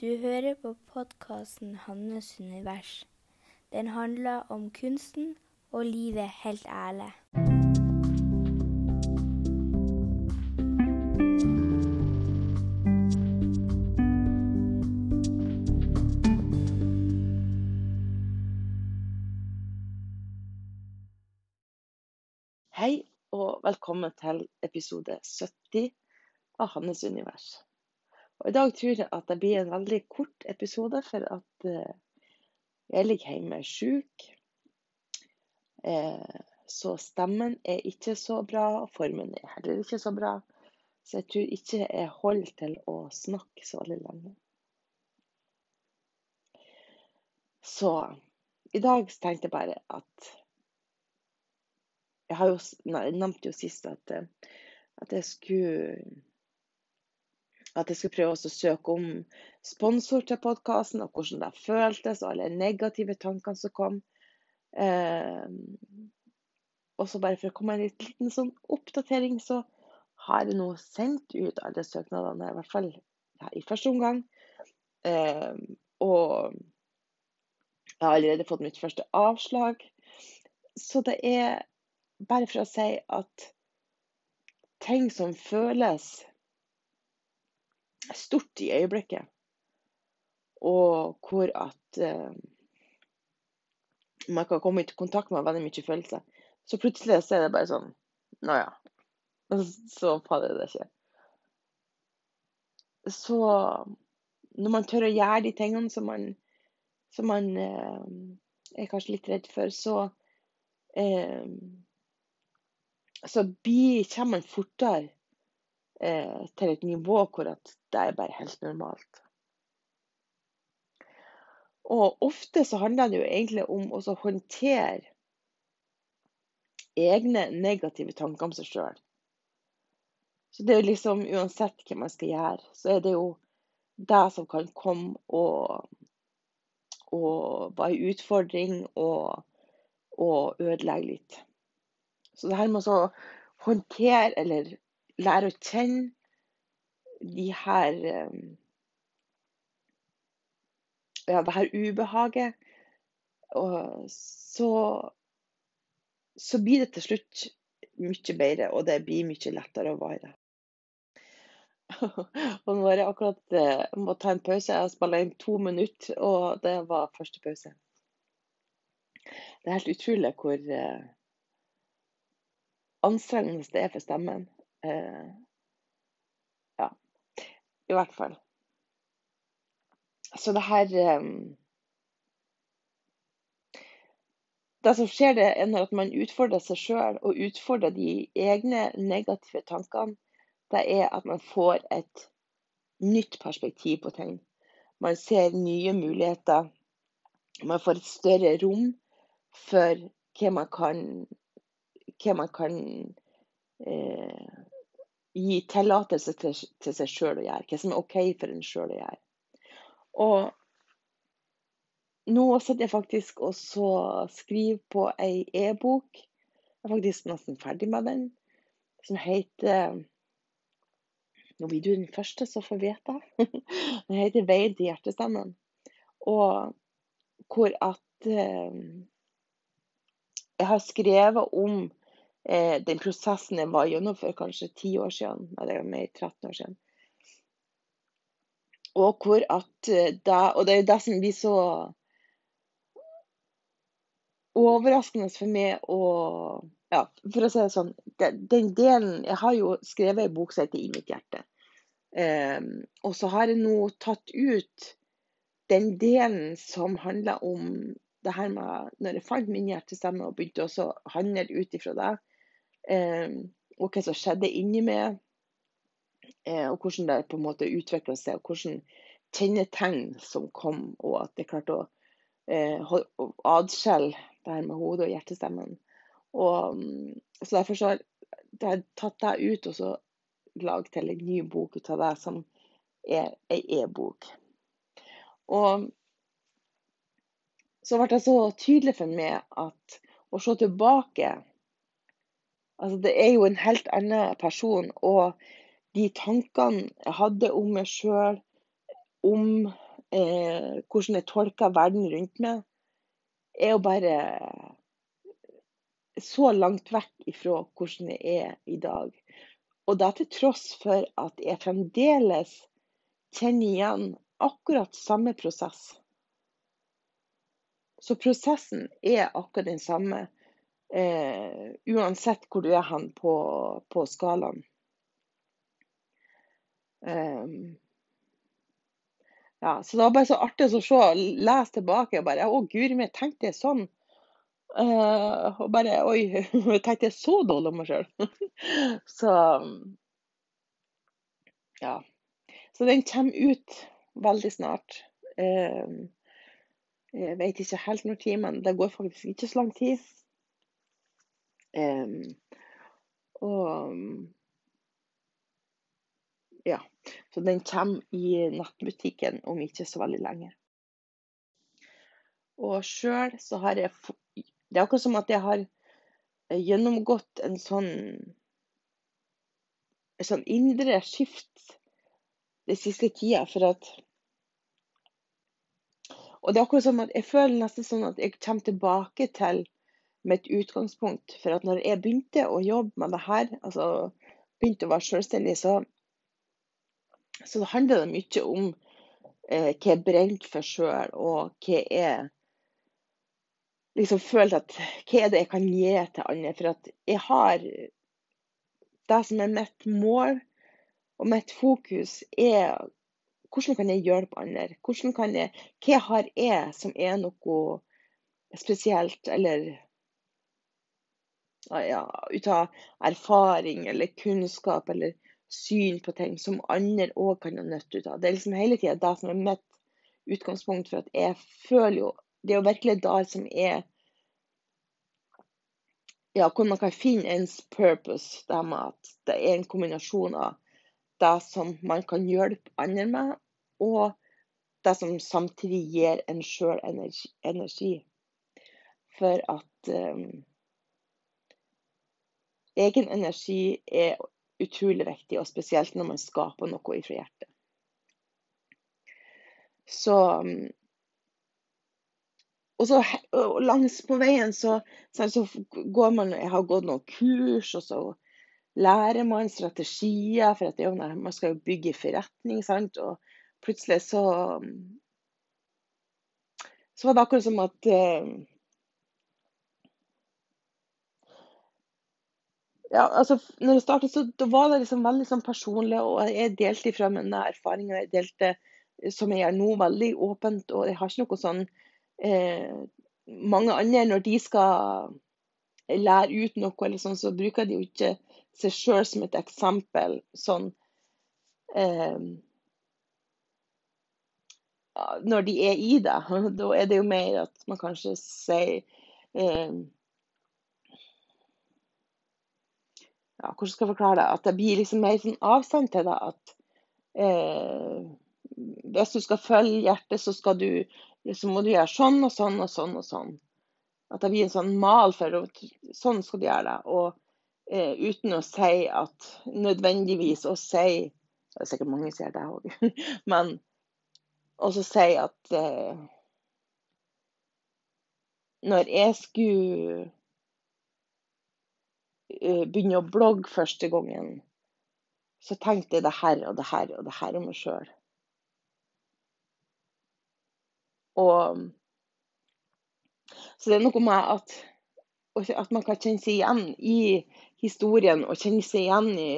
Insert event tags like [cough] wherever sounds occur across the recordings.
Du hører på podkasten 'Hannes univers'. Den handler om kunsten og livet helt ærlig. Hei og velkommen til episode 70 av Hannes univers. Og I dag tror jeg at det blir en veldig kort episode, for at eh, jeg ligger hjemme syk. Eh, så stemmen er ikke så bra, og formen er heller ikke så bra. Så jeg tror ikke jeg holder til å snakke så veldig lenge. Så i dag tenkte jeg bare at Jeg har jo nevnte jo sist at, eh, at jeg skulle at jeg skulle prøve å søke om sponsor til podkasten, og hvordan det føltes, og alle negative tankene som kom. Eh, og så bare for å komme med en liten sånn oppdatering, så har jeg nå sendt ut alle søknadene, i hvert fall ja, i første omgang. Eh, og jeg har allerede fått mitt første avslag. Så det er bare for å si at ting som føles stort i øyeblikket, og hvor at eh, man kan komme i kontakt med veldig mye følelser, så plutselig så er det bare sånn Nå ja. [laughs] Så faller det ikke. Så når man tør å gjøre de tingene som man, som man eh, er kanskje litt redd for, så eh, så blir, kommer man fortere eh, til et nivå hvor det er bare helt normalt. Og ofte så handler det jo egentlig om å håndtere egne negative tanker om seg sjøl. Så det er jo liksom uansett hva man skal gjøre, så er det jo det som kan komme og, og være en utfordring og, og ødelegge litt. Så det her med å håndtere eller lære å kjenne de her eh, ja, det her ubehaget, og så, så blir det til slutt mye bedre, og det blir mye lettere å være. [laughs] og nå har jeg akkurat eh, må ta en pause. Jeg har inn to minutter, og det var første pause. Det er helt utrolig hvor eh, anstrengende det er for stemmen. Eh, ja, i hvert fall. Så det her eh, Det som skjer, det er at man utfordrer seg sjøl og utfordrer de egne negative tankene, det er at man får et nytt perspektiv på ting. Man ser nye muligheter. Man får et større rom for hva man kan, hva man kan eh, gi tillatelse til, til seg sjøl å gjøre. Hva som er OK for en sjøl å gjøre. Og nå sitter jeg faktisk og skriver på ei e-bok. Jeg er faktisk nesten ferdig med den. Som heter Nå blir du den første som får vite. [laughs] Den heter 'Veien til hjertestemmen'. Og hvor at eh, jeg har skrevet om eh, den prosessen jeg var gjennom for kanskje ti år siden. Nei, det er mer 13 år siden. Og at eh, det Og det er det som blir så overraskende for meg å ja, For å si det sånn, den, delen Jeg har jo skrevet ei bok som heter 'I mitt hjerte'. Um, og så har jeg nå tatt ut den delen som handler om det her med Når jeg fant min hjertestemme og begynte å handle ut ifra det, og hva som skjedde inni meg, eh, og hvordan det på en måte utvikla seg, og hvordan kjennetegn som kom, og at jeg klarte å eh, adskille det her med hodet og hjertestemmen. Og, mm, så derfor så har jeg tatt det ut og så laget til en ny bok ut av det, som er ei e-bok. Og så ble det så tydelig for meg at å se tilbake Altså, det er jo en helt annen person. Og de tankene jeg hadde om meg sjøl, om eh, hvordan jeg tolka verden rundt meg, er jo bare så langt vekk ifra hvordan jeg er i dag. Og det til tross for at jeg fremdeles kjenner igjen akkurat samme prosess. Så prosessen er akkurat den samme, eh, uansett hvor du er hen på, på skalaen. Um, ja, så det var bare så artig å se, lese tilbake og bare Å, guri meg, tenkte jeg sånn? Uh, og bare Oi, [laughs] tenkte jeg så dårlig om meg sjøl. [laughs] så ja. Så den kommer ut veldig snart. Uh, jeg vet ikke helt når tid, men det går faktisk ikke så lang tid. Og ja. Så den kommer i nettbutikken om ikke så veldig lenge. Og sjøl så har jeg Det er akkurat som at jeg har eh, gjennomgått en sånn en sånn indre skift den siste tida, for at Og det er akkurat som at jeg føler nesten sånn at jeg kommer tilbake til mitt utgangspunkt. For at når jeg begynte å jobbe med det her, altså begynte å være selvstendig, så så handler det mye om eh, hva jeg brent for sjøl, og hva jeg liksom føler at Hva er det jeg kan gi til andre? For at jeg har Det som er mitt mål og mitt fokus, er hvordan kan jeg hjelpe andre? Hvordan kan jeg, hva har jeg som er noe spesielt, eller ja, ut av erfaring eller kunnskap eller syn på ting som andre òg kan ha nytte av. Det er liksom hele tida det som er mitt utgangspunkt. For at jeg føler jo Det er jo virkelig det som er Ja, hvor man kan finne ens purpose. Det med at det er en kombinasjon av det som man kan hjelpe andre med, og det som samtidig gir en sjøl energi. For at um, egen energi er utrolig viktig, og spesielt når man skaper noe ifra hjertet. Så og så langs på veien så, så, går man Jeg har gått noen kurs, og så lærer man strategier. For at er, man skal jo bygge forretning, sant. Og plutselig så Så var det akkurat som at Ja, altså, når jeg startet, så da var det liksom veldig sånn personlig, og jeg delte ifra mine erfaringer. Jeg delte, som jeg gjør nå, veldig åpent. Og jeg har ikke noe sånn eh, Mange andre, når de skal lære ut noe, eller sånn, så bruker de jo ikke seg sjøl som et eksempel sånn eh, Når de er i det. [laughs] Da er det jo mer at man kanskje sier eh, ja, Hvordan skal jeg forklare det? At det blir liksom mer sånn avstand til det. At eh, hvis du skal følge hjertet, så, skal du, så må du gjøre sånn og sånn og sånn og sånn. At det blir en sånn mal for at sånn skal du gjøre det. Og eh, uten å si at nødvendigvis å si Det er sikkert mange som gjør det òg. [laughs] Men også si at eh, når jeg skulle Eh, begynne å blogge første gangen, så tenkte jeg det her og det her og det her om meg sjøl. Og Så det er noe med at, at man kan kjenne seg igjen i historien og kjenne seg igjen i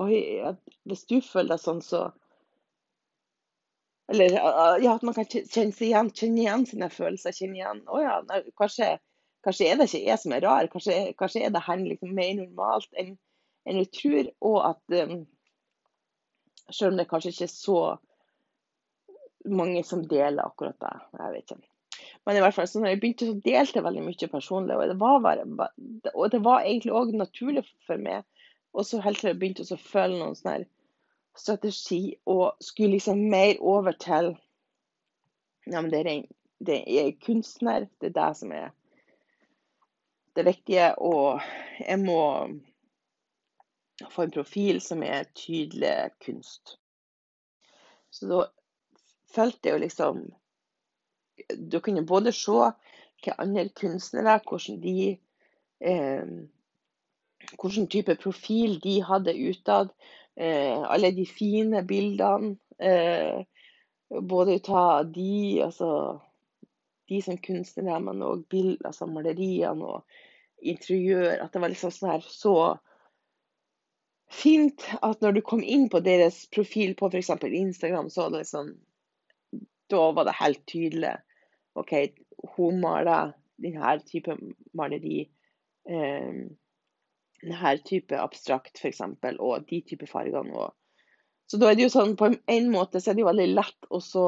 Oi, hvis du føler deg sånn, så Eller ja, at man kan kjenne seg igjen, kjenne igjen sine følelser. Kjenne igjen Å ja, kanskje Kanskje er det ikke jeg som er rar, kanskje, kanskje er det her liksom mer normalt enn, enn jeg tror. Og at um, selv om det kanskje ikke er så mange som deler akkurat det. Jeg vet ikke. Men i hvert fall, så når jeg begynte, så delte jeg veldig mye personlig. Og det var, bare, og det var egentlig òg naturlig for meg. Og så helt til jeg begynte å føle noen sånn strategi og skulle liksom mer over til ja, men det er, det er kunstner. Det er det som er det viktige. Og jeg må få en profil som er tydelig kunst. Så da fulgte jo liksom Da kunne både se hva andre kunstnere, hvordan de eh, Hvilken type profil de hadde utad. Eh, alle de fine bildene. Eh, både av de, altså de som kunstnere, men òg altså maleriene og interiør. At det var liksom sånn her så fint at når du kom inn på deres profil på f.eks. Instagram, så var det liksom Da var det helt tydelig. OK, hun maler denne type maleri. Eh, denne type abstrakt, f.eks., og de type fargene. Og. Så da er det jo sånn, på en måte så er det jo veldig lett å så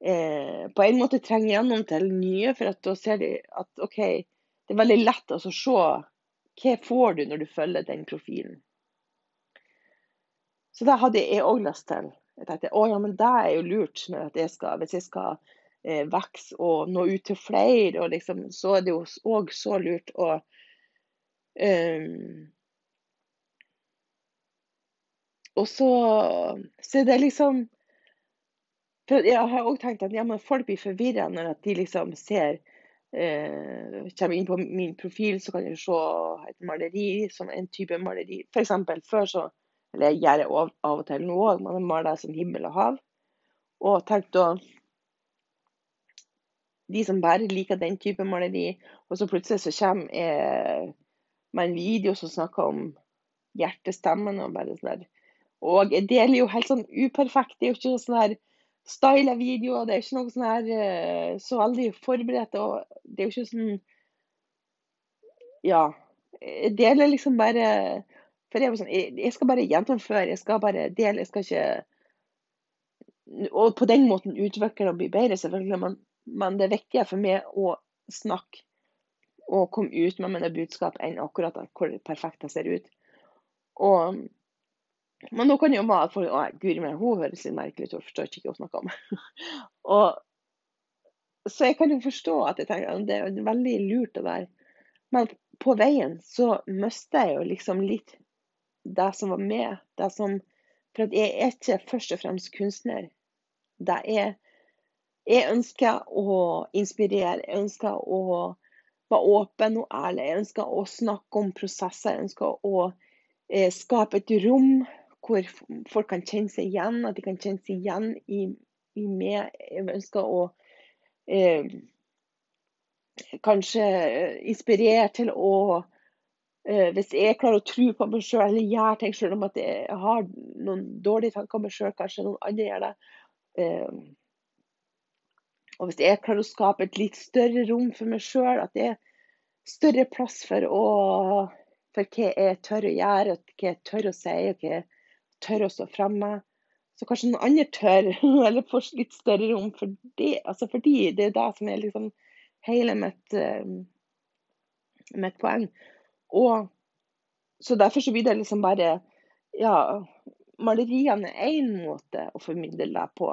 eh, på en måte trenge gjennom til nye, for at da ser de at OK, det er veldig lett å se hva får du når du følger den profilen. Så det hadde jeg òg lyst til. Jeg tenkte å ja, men det er jo lurt jeg skal, hvis jeg skal eh, vokse og nå ut til flere, liksom, så er det jo òg så lurt å um, Og så, så det liksom for Jeg har òg tenkt at ja, folk blir forvirra når de liksom ser eh, Kommer inn på min profil, så kan du se et maleri som en type maleri. F.eks. før så eller jeg gjør det av og til nå òg. Man maler som himmel og hav. Og tenk da De som bare liker den type maleri, og så plutselig så kommer eh, med en video som snakker om hjertestemmen og bare sånn der. Og jeg deler jo helt sånn uperfekt. Det er jo ikke sånn her styla videoer. Det er ikke noe sånn her eh, så veldig forberedt. Og det er jo ikke sånn Ja. Jeg deler liksom bare for jeg, sånn, jeg, skal bare gjennomføre, jeg skal bare dele. Jeg skal ikke Og på den måten utvikle og bli bedre, selvfølgelig. Men, men det er viktigere for meg å snakke og komme ut med mine budskap enn akkurat hvor perfekt jeg ser ut. Og, men nå kan jo være at folk Å, guri meg, hun høres litt merkelig ut, hun forstår ikke hva hun snakker om. [laughs] og, så jeg kan jo forstå at jeg tenker, at det er veldig lurt å være Men på veien så mister jeg jo liksom litt det som var med. Det som, for at jeg er ikke først og fremst kunstner. Det er Jeg ønsker å inspirere. Jeg ønsker å være åpen og ærlig. Jeg ønsker å snakke om prosesser. Jeg ønsker å eh, skape et rom hvor folk kan kjenne seg igjen. At de kan kjenne seg igjen i, i meg. Jeg ønsker å eh, kanskje inspirert til å Eh, hvis jeg klarer å tro på meg sjøl eller gjøre ting selv om at jeg har noen dårlige tanker om meg sjøl, kanskje noen andre gjør det. Eh, og hvis jeg klarer å skape et litt større rom for meg sjøl, at det er større plass for, å, for hva jeg tør å gjøre, hva jeg tør å si, og hva jeg tør å stå fremme, så kanskje noen andre tør, [laughs] eller får litt større rom for det. Altså fordi det er det som er liksom hele mitt, uh, mitt poeng. Og så derfor så blir det liksom bare Ja, maleriene er én måte å formidle det på.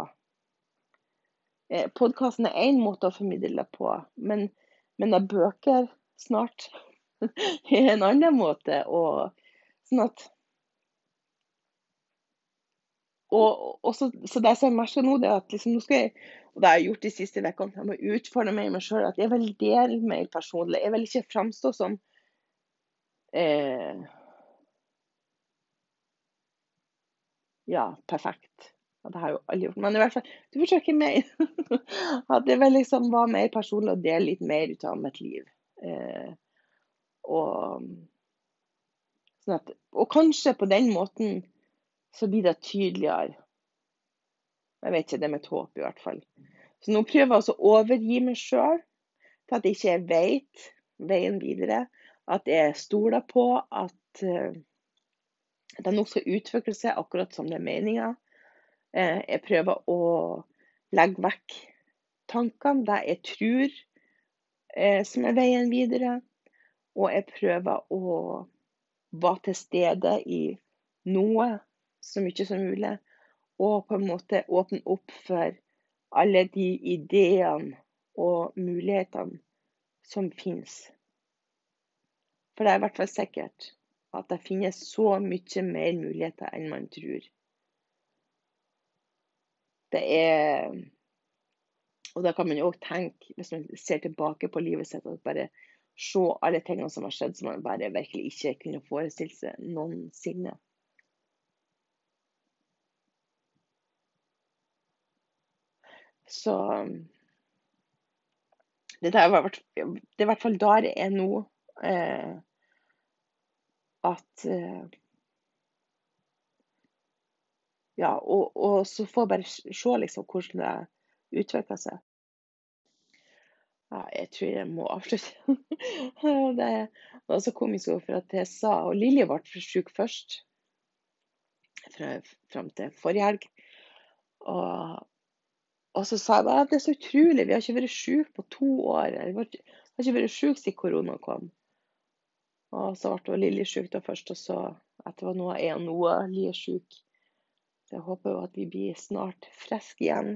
Eh, Podkasten er én måte å formidle det på, men, men bøker snart [laughs] er en annen måte. Og sånn at og, og så, så, det jeg merker nå, det er at liksom, nå skal jeg, og det har jeg gjort de siste ukene, jeg må utfordre meg i meg sjøl at jeg vil dele mer personlig. Jeg vil ikke framstå som eh, Ja, perfekt. Og det har jeg jo aldri gjort. Men i hvert fall, du forsøker mer. [laughs] At det vil liksom være mer personlig og dele litt mer ut av mitt liv. Eh, og, sånn at, og kanskje på den måten så blir det tydeligere. Jeg vet ikke, det er mitt håp i hvert fall. Så nå prøver jeg å overgi meg sjøl til at jeg ikke vet veien videre. At jeg stoler på at uh, de nok skal utvikle seg akkurat som det er meninga. Uh, jeg prøver å legge vekk tankene, det jeg tror uh, som er veien videre. Og jeg prøver å være til stede i noe så mye som mulig. Og på en måte åpne opp for alle de ideene og mulighetene som finnes. For det er i hvert fall sikkert at det finnes så mye mer muligheter enn man tror. det er Og da kan man jo òg tenke, hvis man ser tilbake på livet sitt, at bare se alle tingene som har skjedd som man bare virkelig ikke kunne forestille seg noensinne. Så det, er i hvert fall der jeg er nå. Eh, at eh, Ja, og, og, så får jeg bare se liksom hvordan det utvikler seg. Ja, jeg tror jeg må avslutte. [laughs] det var så komisk for at jeg sa Og Lilje ble syk først. Fram til forrige helg. Og, og så sa jeg bare at det er så utrolig, vi har ikke vært syke på to år. Vi har ikke vært syke siden korona kom. Og så ble Lilly syk da først, og så etter nå er noe Lie syk. Så jeg håper jo at vi blir snart friske igjen.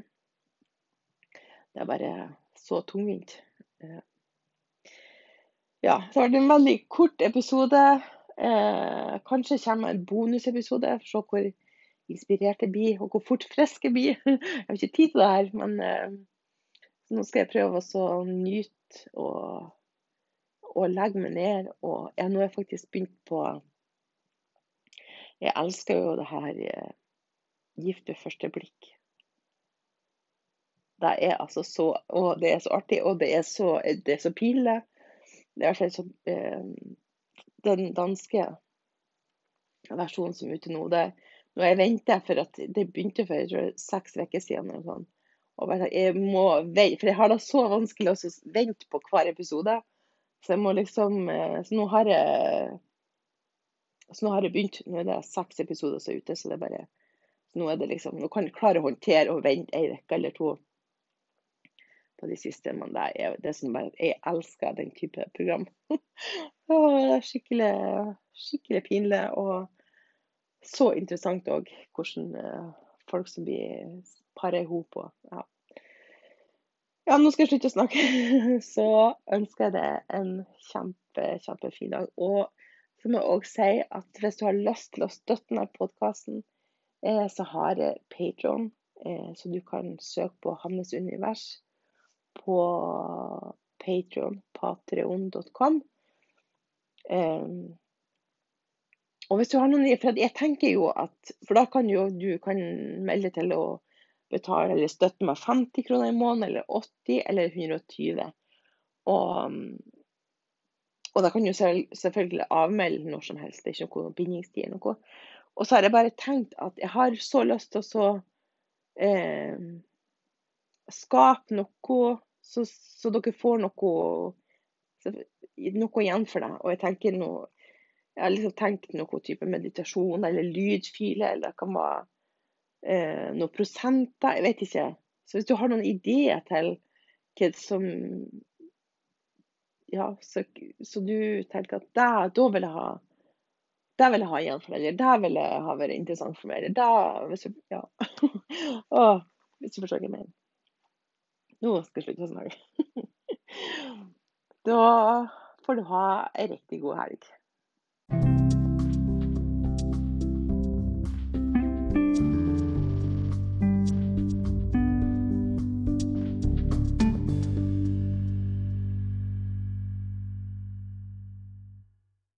Det er bare så tungvint. Eh, ja, så ble det en veldig kort episode. Eh, kanskje kommer en bonusepisode for å se hvor inspirert bi, og hvor fort friske bi. [laughs] Jeg har ikke tid til det her, men eh, nå skal jeg prøve å nyte og og legge meg ned. Og ja, nå har jeg faktisk begynt på Jeg elsker jo det her eh, gift ved første blikk. Det er altså så Og det er så artig, og det er så, det er så pinlig. Det er altså eh, Den danske versjonen som er ute nå, det når jeg venter for at det begynte for tror, seks uker siden. Eller sånn. Og jeg må vente, for jeg har det så vanskelig å vente på hver episode. Så jeg må liksom eh, Så nå har jeg så nå har jeg begynt. Nå er det seks episoder som er ute, så det er bare Nå er det liksom, nå kan jeg klare å håndtere og vente ei uke eller to på de siste. Men det er det som bare Jeg elsker den type program. [laughs] det er skikkelig, skikkelig pinlig. Og så interessant òg hvordan eh, folk som blir parer i hop og ja. Ja, nå skal jeg slutte å snakke. [laughs] Så ønsker jeg deg en kjempe, kjempefin dag. Og så må jeg òg si at hvis du har lyst til å støtte denne podkasten, eh, så har jeg Patron, eh, så du kan søke på Hannes univers på Patron, patreon.com. Og hvis du har noen For jeg tenker jo at For da kan jo du kan melde til å betale eller støtte meg 50 kroner i måneden, eller 80 eller 120. Og, og da kan du selvfølgelig avmelde når som helst. Det er ikke noe bindingstid. noe. Og så har jeg bare tenkt at jeg har så lyst til å så, eh, skape noe, så, så, dere får noe, noe igjen for det. Og jeg tenker noe jeg har liksom tenkt noe type meditasjon eller lydfile, eller det kan være eh, noen prosenter, jeg vet ikke. Så hvis du har noen ideer til hva som Ja, så, så du tenker at da, da vil jeg ha det vil jeg ha igjen for eller det vil jeg ha vært interessant for meg. eller hvis du, ja. [laughs] Åh, hvis du forstår hva jeg mener. Nå skal jeg slutte å snakke. [laughs] Da får du ha ei riktig god helg. Thank you